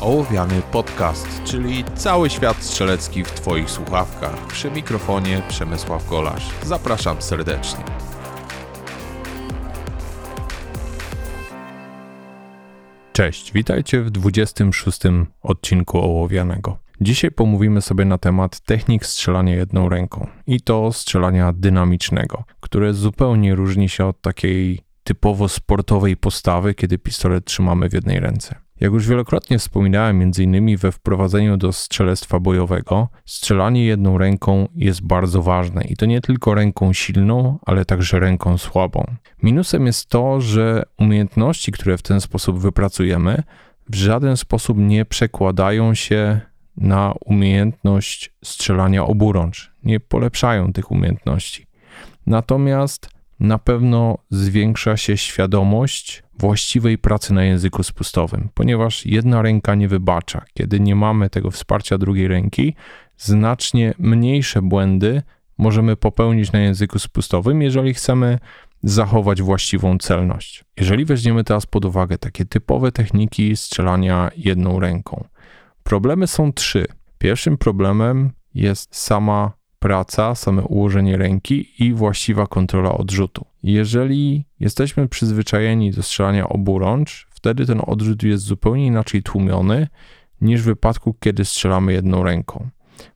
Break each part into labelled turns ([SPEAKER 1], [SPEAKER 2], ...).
[SPEAKER 1] Ołowiany Podcast, czyli cały świat strzelecki w Twoich słuchawkach. Przy mikrofonie Przemysław Golasz. Zapraszam serdecznie. Cześć, witajcie w 26 odcinku Ołowianego. Dzisiaj pomówimy sobie na temat technik strzelania jedną ręką i to strzelania dynamicznego, które zupełnie różni się od takiej typowo sportowej postawy, kiedy pistolet trzymamy w jednej ręce. Jak już wielokrotnie wspominałem, m.in. we wprowadzeniu do strzelectwa bojowego, strzelanie jedną ręką jest bardzo ważne i to nie tylko ręką silną, ale także ręką słabą. Minusem jest to, że umiejętności, które w ten sposób wypracujemy, w żaden sposób nie przekładają się na umiejętność strzelania oburącz, nie polepszają tych umiejętności. Natomiast na pewno zwiększa się świadomość właściwej pracy na języku spustowym, ponieważ jedna ręka nie wybacza. Kiedy nie mamy tego wsparcia drugiej ręki, znacznie mniejsze błędy możemy popełnić na języku spustowym, jeżeli chcemy zachować właściwą celność. Jeżeli weźmiemy teraz pod uwagę takie typowe techniki strzelania jedną ręką, problemy są trzy. Pierwszym problemem jest sama praca, same ułożenie ręki i właściwa kontrola odrzutu. Jeżeli jesteśmy przyzwyczajeni do strzelania oburącz, wtedy ten odrzut jest zupełnie inaczej tłumiony niż w wypadku, kiedy strzelamy jedną ręką.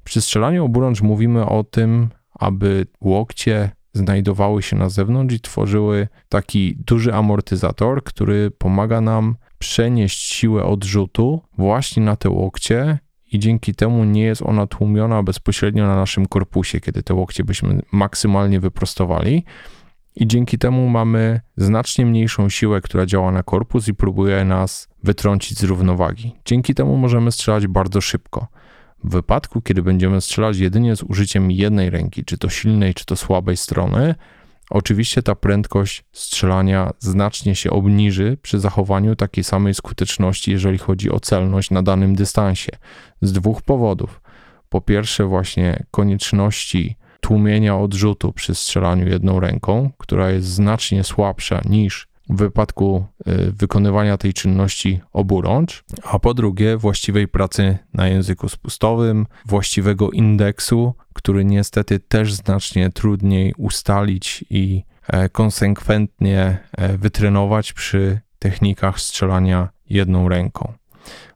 [SPEAKER 1] Przy strzelaniu oburącz mówimy o tym, aby łokcie znajdowały się na zewnątrz i tworzyły taki duży amortyzator, który pomaga nam przenieść siłę odrzutu właśnie na te łokcie i dzięki temu nie jest ona tłumiona bezpośrednio na naszym korpusie, kiedy te łokcie byśmy maksymalnie wyprostowali. I dzięki temu mamy znacznie mniejszą siłę, która działa na korpus i próbuje nas wytrącić z równowagi. Dzięki temu możemy strzelać bardzo szybko. W wypadku, kiedy będziemy strzelać jedynie z użyciem jednej ręki, czy to silnej, czy to słabej strony, Oczywiście ta prędkość strzelania znacznie się obniży przy zachowaniu takiej samej skuteczności, jeżeli chodzi o celność na danym dystansie. Z dwóch powodów. Po pierwsze, właśnie konieczności tłumienia odrzutu przy strzelaniu jedną ręką, która jest znacznie słabsza niż w wypadku y, wykonywania tej czynności oburącz, a po drugie właściwej pracy na języku spustowym, właściwego indeksu, który niestety też znacznie trudniej ustalić i e, konsekwentnie e, wytrenować przy technikach strzelania jedną ręką.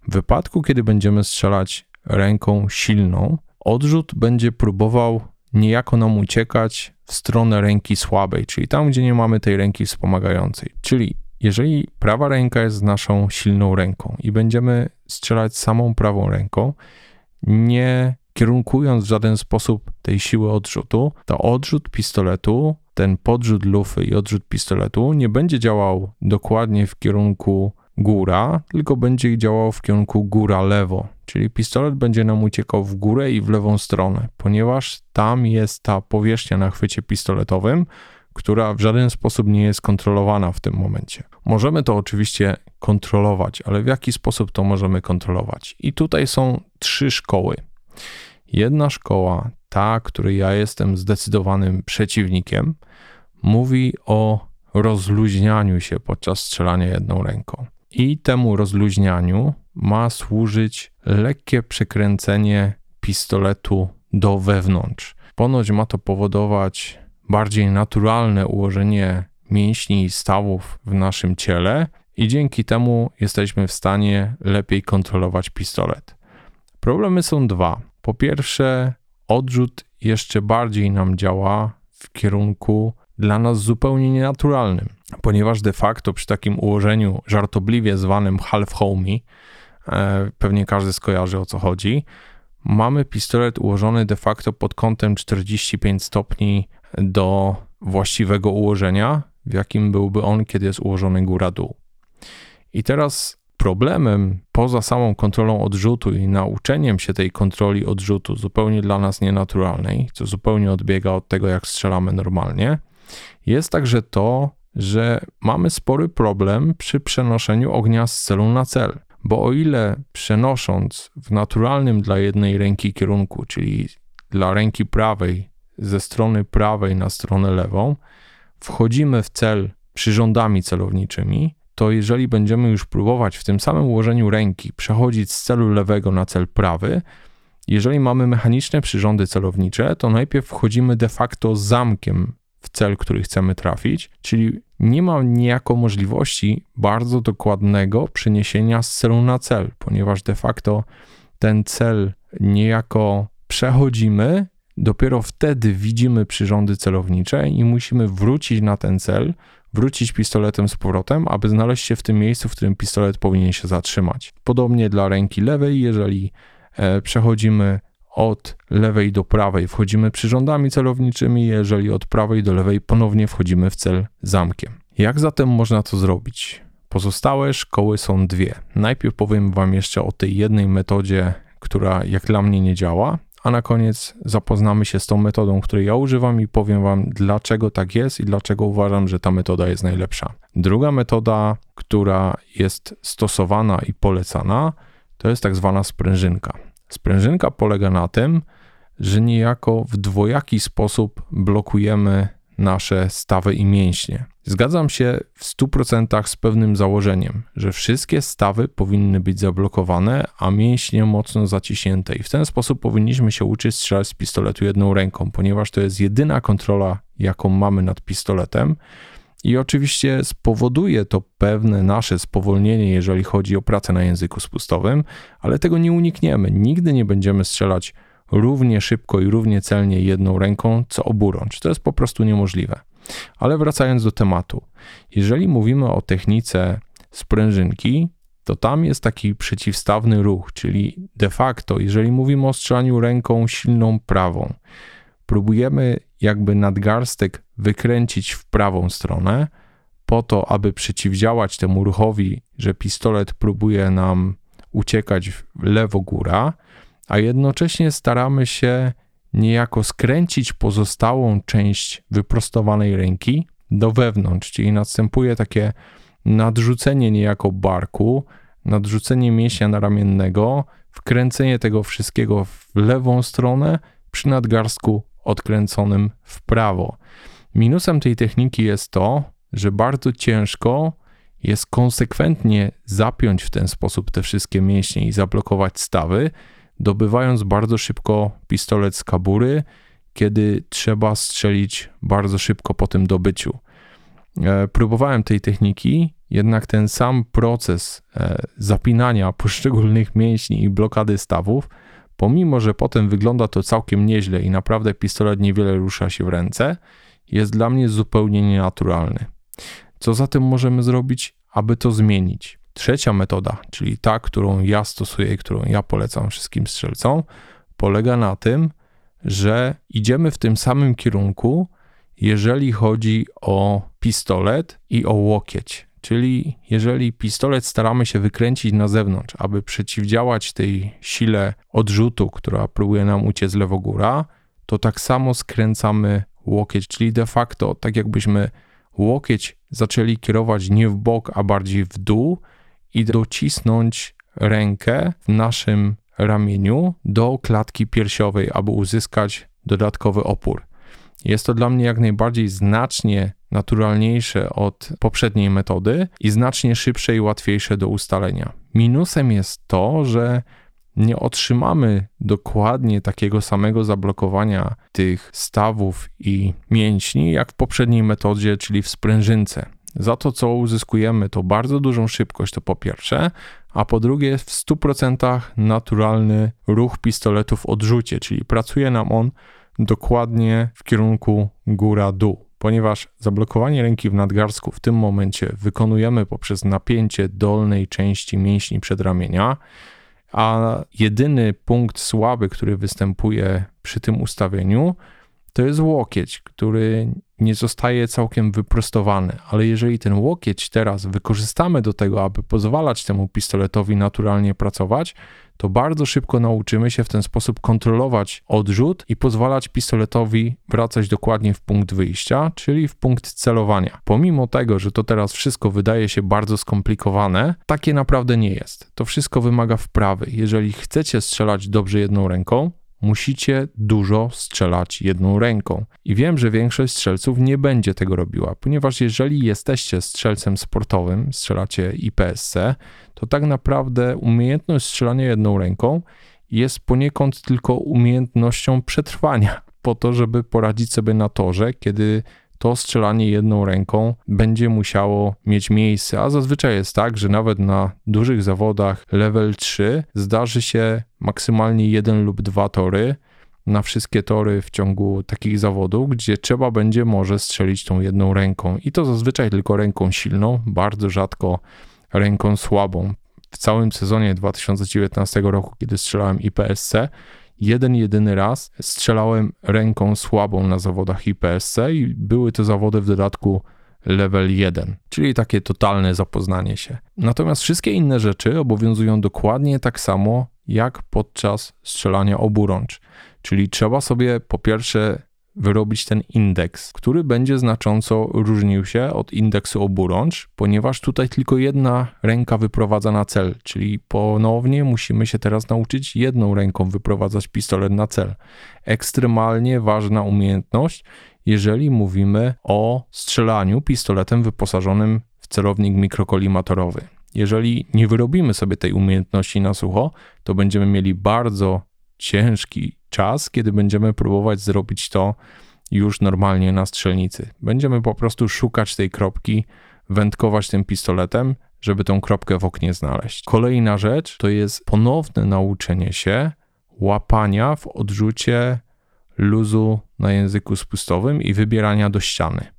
[SPEAKER 1] W wypadku, kiedy będziemy strzelać ręką silną, odrzut będzie próbował niejako nam uciekać w stronę ręki słabej, czyli tam, gdzie nie mamy tej ręki wspomagającej. Czyli jeżeli prawa ręka jest naszą silną ręką i będziemy strzelać samą prawą ręką, nie kierunkując w żaden sposób tej siły odrzutu, to odrzut pistoletu, ten podrzut lufy i odrzut pistoletu nie będzie działał dokładnie w kierunku góra, tylko będzie działał w kierunku góra-lewo, czyli pistolet będzie nam uciekał w górę i w lewą stronę, ponieważ tam jest ta powierzchnia na chwycie pistoletowym, która w żaden sposób nie jest kontrolowana w tym momencie. Możemy to oczywiście kontrolować, ale w jaki sposób to możemy kontrolować? I tutaj są trzy szkoły. Jedna szkoła, ta, której ja jestem zdecydowanym przeciwnikiem, mówi o rozluźnianiu się podczas strzelania jedną ręką. I temu rozluźnianiu ma służyć lekkie przekręcenie pistoletu do wewnątrz. Ponoć ma to powodować bardziej naturalne ułożenie mięśni i stawów w naszym ciele, i dzięki temu jesteśmy w stanie lepiej kontrolować pistolet. Problemy są dwa. Po pierwsze, odrzut jeszcze bardziej nam działa w kierunku dla nas zupełnie nienaturalnym, ponieważ de facto przy takim ułożeniu żartobliwie zwanym half homey, e, pewnie każdy skojarzy o co chodzi, mamy pistolet ułożony de facto pod kątem 45 stopni do właściwego ułożenia, w jakim byłby on, kiedy jest ułożony góra-dół. I teraz problemem poza samą kontrolą odrzutu i nauczeniem się tej kontroli odrzutu zupełnie dla nas nienaturalnej, co zupełnie odbiega od tego, jak strzelamy normalnie, jest także to, że mamy spory problem przy przenoszeniu ognia z celu na cel. Bo o ile przenosząc w naturalnym dla jednej ręki kierunku, czyli dla ręki prawej ze strony prawej na stronę lewą, wchodzimy w cel przyrządami celowniczymi, to jeżeli będziemy już próbować w tym samym ułożeniu ręki przechodzić z celu lewego na cel prawy, jeżeli mamy mechaniczne przyrządy celownicze, to najpierw wchodzimy de facto zamkiem cel, który chcemy trafić, czyli nie ma niejako możliwości bardzo dokładnego przeniesienia z celu na cel, ponieważ de facto ten cel niejako przechodzimy, dopiero wtedy widzimy przyrządy celownicze i musimy wrócić na ten cel, wrócić pistoletem z powrotem, aby znaleźć się w tym miejscu, w którym pistolet powinien się zatrzymać. Podobnie dla ręki lewej, jeżeli e, przechodzimy od lewej do prawej, wchodzimy przyrządami celowniczymi, jeżeli od prawej do lewej ponownie wchodzimy w cel zamkiem. Jak zatem można to zrobić? Pozostałe szkoły są dwie. Najpierw powiem Wam jeszcze o tej jednej metodzie, która jak dla mnie nie działa, a na koniec zapoznamy się z tą metodą, której ja używam i powiem Wam, dlaczego tak jest i dlaczego uważam, że ta metoda jest najlepsza. Druga metoda, która jest stosowana i polecana, to jest tak zwana sprężynka. Sprężynka polega na tym, że niejako w dwojaki sposób blokujemy nasze stawy i mięśnie. Zgadzam się w 100% z pewnym założeniem, że wszystkie stawy powinny być zablokowane, a mięśnie mocno zaciśnięte i w ten sposób powinniśmy się uczyć strzelać z pistoletu jedną ręką, ponieważ to jest jedyna kontrola, jaką mamy nad pistoletem. I oczywiście spowoduje to pewne nasze spowolnienie, jeżeli chodzi o pracę na języku spustowym, ale tego nie unikniemy. Nigdy nie będziemy strzelać równie szybko i równie celnie jedną ręką, co oburącz. To jest po prostu niemożliwe. Ale wracając do tematu, jeżeli mówimy o technice sprężynki, to tam jest taki przeciwstawny ruch, czyli de facto, jeżeli mówimy o strzelaniu ręką silną prawą, próbujemy jakby nadgarstek wykręcić w prawą stronę, po to, aby przeciwdziałać temu ruchowi, że pistolet próbuje nam uciekać w lewo góra, a jednocześnie staramy się niejako skręcić pozostałą część wyprostowanej ręki do wewnątrz, czyli następuje takie nadrzucenie niejako barku, nadrzucenie mięśnia naramiennego, wkręcenie tego wszystkiego w lewą stronę przy nadgarstku odkręconym w prawo. Minusem tej techniki jest to, że bardzo ciężko jest konsekwentnie zapiąć w ten sposób te wszystkie mięśnie i zablokować stawy, dobywając bardzo szybko pistolet z kabury, kiedy trzeba strzelić bardzo szybko po tym dobyciu. E, próbowałem tej techniki, jednak ten sam proces e, zapinania poszczególnych mięśni i blokady stawów, pomimo że potem wygląda to całkiem nieźle i naprawdę pistolet niewiele rusza się w ręce, jest dla mnie zupełnie nienaturalny. Co zatem możemy zrobić, aby to zmienić? Trzecia metoda, czyli ta, którą ja stosuję i którą ja polecam wszystkim strzelcom, polega na tym, że idziemy w tym samym kierunku, jeżeli chodzi o pistolet i o łokieć. Czyli jeżeli pistolet staramy się wykręcić na zewnątrz, aby przeciwdziałać tej sile odrzutu, która próbuje nam uciec lewogóra, to tak samo skręcamy łokieć, czyli de facto tak jakbyśmy łokieć zaczęli kierować nie w bok, a bardziej w dół i docisnąć rękę w naszym ramieniu do klatki piersiowej, aby uzyskać dodatkowy opór. Jest to dla mnie jak najbardziej znacznie naturalniejsze od poprzedniej metody i znacznie szybsze i łatwiejsze do ustalenia. Minusem jest to, że nie otrzymamy dokładnie takiego samego zablokowania tych stawów i mięśni jak w poprzedniej metodzie, czyli w sprężynce. Za to, co uzyskujemy, to bardzo dużą szybkość, to po pierwsze, a po drugie, w 100% naturalny ruch pistoletu w odrzucie, czyli pracuje nam on dokładnie w kierunku góra-dół. Ponieważ zablokowanie ręki w nadgarstku w tym momencie wykonujemy poprzez napięcie dolnej części mięśni przedramienia, a jedyny punkt słaby, który występuje przy tym ustawieniu, to jest łokieć, który nie zostaje całkiem wyprostowany, ale jeżeli ten łokieć teraz wykorzystamy do tego, aby pozwalać temu pistoletowi naturalnie pracować, to bardzo szybko nauczymy się w ten sposób kontrolować odrzut i pozwalać pistoletowi wracać dokładnie w punkt wyjścia, czyli w punkt celowania. Pomimo tego, że to teraz wszystko wydaje się bardzo skomplikowane, takie naprawdę nie jest. To wszystko wymaga wprawy. Jeżeli chcecie strzelać dobrze jedną ręką, musicie dużo strzelać jedną ręką. I wiem, że większość strzelców nie będzie tego robiła, ponieważ jeżeli jesteście strzelcem sportowym, strzelacie IPSC, to tak naprawdę umiejętność strzelania jedną ręką jest poniekąd tylko umiejętnością przetrwania, po to, żeby poradzić sobie na torze, kiedy to strzelanie jedną ręką będzie musiało mieć miejsce, a zazwyczaj jest tak, że nawet na dużych zawodach level 3 zdarzy się maksymalnie jeden lub dwa tory na wszystkie tory w ciągu takich zawodów, gdzie trzeba będzie może strzelić tą jedną ręką i to zazwyczaj tylko ręką silną, bardzo rzadko ręką słabą. W całym sezonie 2019 roku, kiedy strzelałem IPSC, jeden jedyny raz strzelałem ręką słabą na zawodach IPSC i były to zawody w dodatku level 1, czyli takie totalne zapoznanie się. Natomiast wszystkie inne rzeczy obowiązują dokładnie tak samo jak podczas strzelania oburącz. Czyli trzeba sobie po pierwsze wyrobić ten indeks, który będzie znacząco różnił się od indeksu oburącz, ponieważ tutaj tylko jedna ręka wyprowadza na cel, czyli ponownie musimy się teraz nauczyć jedną ręką wyprowadzać pistolet na cel. Ekstremalnie ważna umiejętność, jeżeli mówimy o strzelaniu pistoletem wyposażonym w celownik mikrokolimatorowy. Jeżeli nie wyrobimy sobie tej umiejętności na sucho, to będziemy mieli bardzo ciężki czas, kiedy będziemy próbować zrobić to już normalnie na strzelnicy. Będziemy po prostu szukać tej kropki, wędkować tym pistoletem, żeby tą kropkę w oknie znaleźć. Kolejna rzecz to jest ponowne nauczenie się łapania w odrzucie luzu na języku spustowym i wybierania do ściany.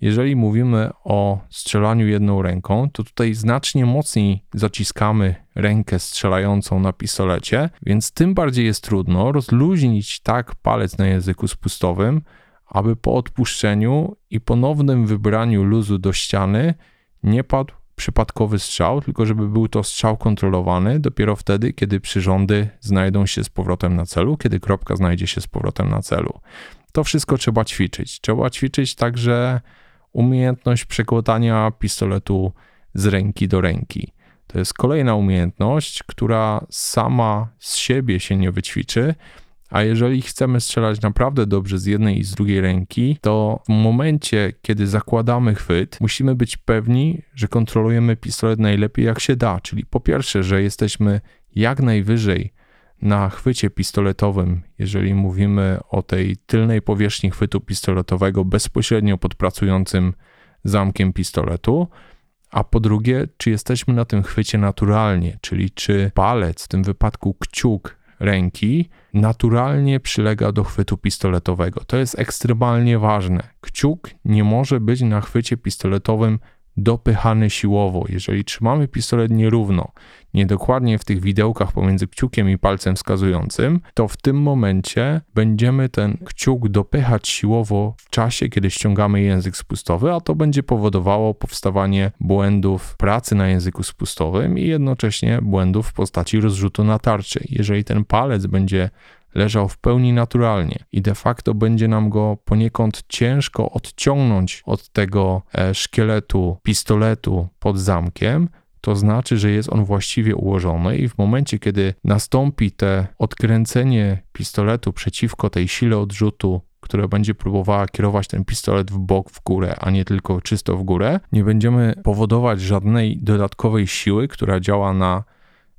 [SPEAKER 1] Jeżeli mówimy o strzelaniu jedną ręką, to tutaj znacznie mocniej zaciskamy rękę strzelającą na pistolecie, więc tym bardziej jest trudno rozluźnić tak palec na języku spustowym, aby po odpuszczeniu i ponownym wybraniu luzu do ściany nie padł przypadkowy strzał, tylko żeby był to strzał kontrolowany dopiero wtedy, kiedy przyrządy znajdą się z powrotem na celu, kiedy kropka znajdzie się z powrotem na celu. To wszystko trzeba ćwiczyć. Trzeba ćwiczyć także umiejętność przekładania pistoletu z ręki do ręki. To jest kolejna umiejętność, która sama z siebie się nie wyćwiczy, a jeżeli chcemy strzelać naprawdę dobrze z jednej i z drugiej ręki, to w momencie, kiedy zakładamy chwyt, musimy być pewni, że kontrolujemy pistolet najlepiej jak się da. Czyli po pierwsze, że jesteśmy jak najwyżej na chwycie pistoletowym, jeżeli mówimy o tej tylnej powierzchni chwytu pistoletowego bezpośrednio pod pracującym zamkiem pistoletu, a po drugie, czy jesteśmy na tym chwycie naturalnie, czyli czy palec, w tym wypadku kciuk ręki, naturalnie przylega do chwytu pistoletowego. To jest ekstremalnie ważne. Kciuk nie może być na chwycie pistoletowym dopychany siłowo. Jeżeli trzymamy pistolet nierówno, niedokładnie w tych widełkach pomiędzy kciukiem i palcem wskazującym, to w tym momencie będziemy ten kciuk dopychać siłowo w czasie, kiedy ściągamy język spustowy, a to będzie powodowało powstawanie błędów pracy na języku spustowym i jednocześnie błędów w postaci rozrzutu na tarczy. Jeżeli ten palec będzie leżał w pełni naturalnie i de facto będzie nam go poniekąd ciężko odciągnąć od tego e, szkieletu pistoletu pod zamkiem, to znaczy, że jest on właściwie ułożony i w momencie, kiedy nastąpi te odkręcenie pistoletu przeciwko tej sile odrzutu, która będzie próbowała kierować ten pistolet w bok, w górę, a nie tylko czysto w górę, nie będziemy powodować żadnej dodatkowej siły, która działa na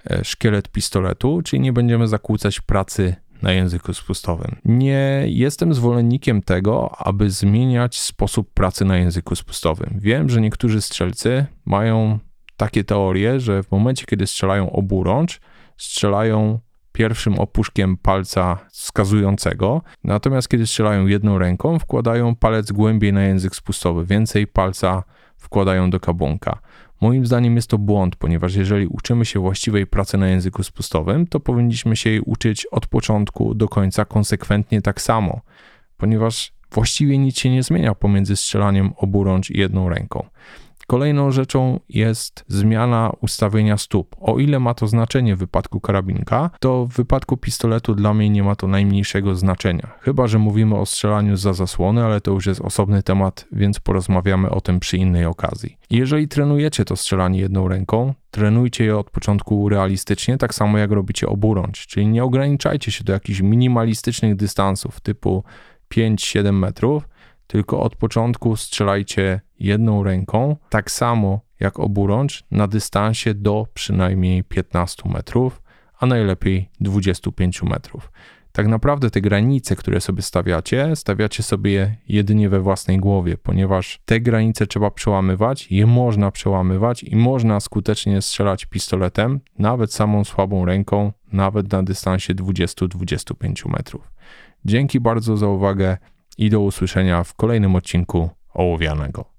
[SPEAKER 1] e, szkielet pistoletu, czyli nie będziemy zakłócać pracy na języku spustowym. Nie jestem zwolennikiem tego, aby zmieniać sposób pracy na języku spustowym. Wiem, że niektórzy strzelcy mają takie teorie, że w momencie, kiedy strzelają oburącz, strzelają pierwszym opuszkiem palca wskazującego, natomiast kiedy strzelają jedną ręką, wkładają palec głębiej na język spustowy, więcej palca wkładają do kabunka. Moim zdaniem jest to błąd, ponieważ jeżeli uczymy się właściwej pracy na języku spustowym, to powinniśmy się jej uczyć od początku do końca konsekwentnie tak samo, ponieważ właściwie nic się nie zmienia pomiędzy strzelaniem oburącz i jedną ręką. Kolejną rzeczą jest zmiana ustawienia stóp. O ile ma to znaczenie w wypadku karabinka, to w wypadku pistoletu dla mnie nie ma to najmniejszego znaczenia. Chyba, że mówimy o strzelaniu za zasłony, ale to już jest osobny temat, więc porozmawiamy o tym przy innej okazji. Jeżeli trenujecie to strzelanie jedną ręką, trenujcie je od początku realistycznie, tak samo jak robicie oburącz, czyli nie ograniczajcie się do jakichś minimalistycznych dystansów typu 5-7 metrów, tylko od początku strzelajcie jedną ręką, tak samo jak oburącz, na dystansie do przynajmniej 15 metrów, a najlepiej 25 metrów. Tak naprawdę te granice, które sobie stawiacie, stawiacie sobie je jedynie we własnej głowie, ponieważ te granice trzeba przełamywać, je można przełamywać i można skutecznie strzelać pistoletem, nawet samą słabą ręką, nawet na dystansie 20-25 metrów. Dzięki bardzo za uwagę i do usłyszenia w kolejnym odcinku Ołowianego.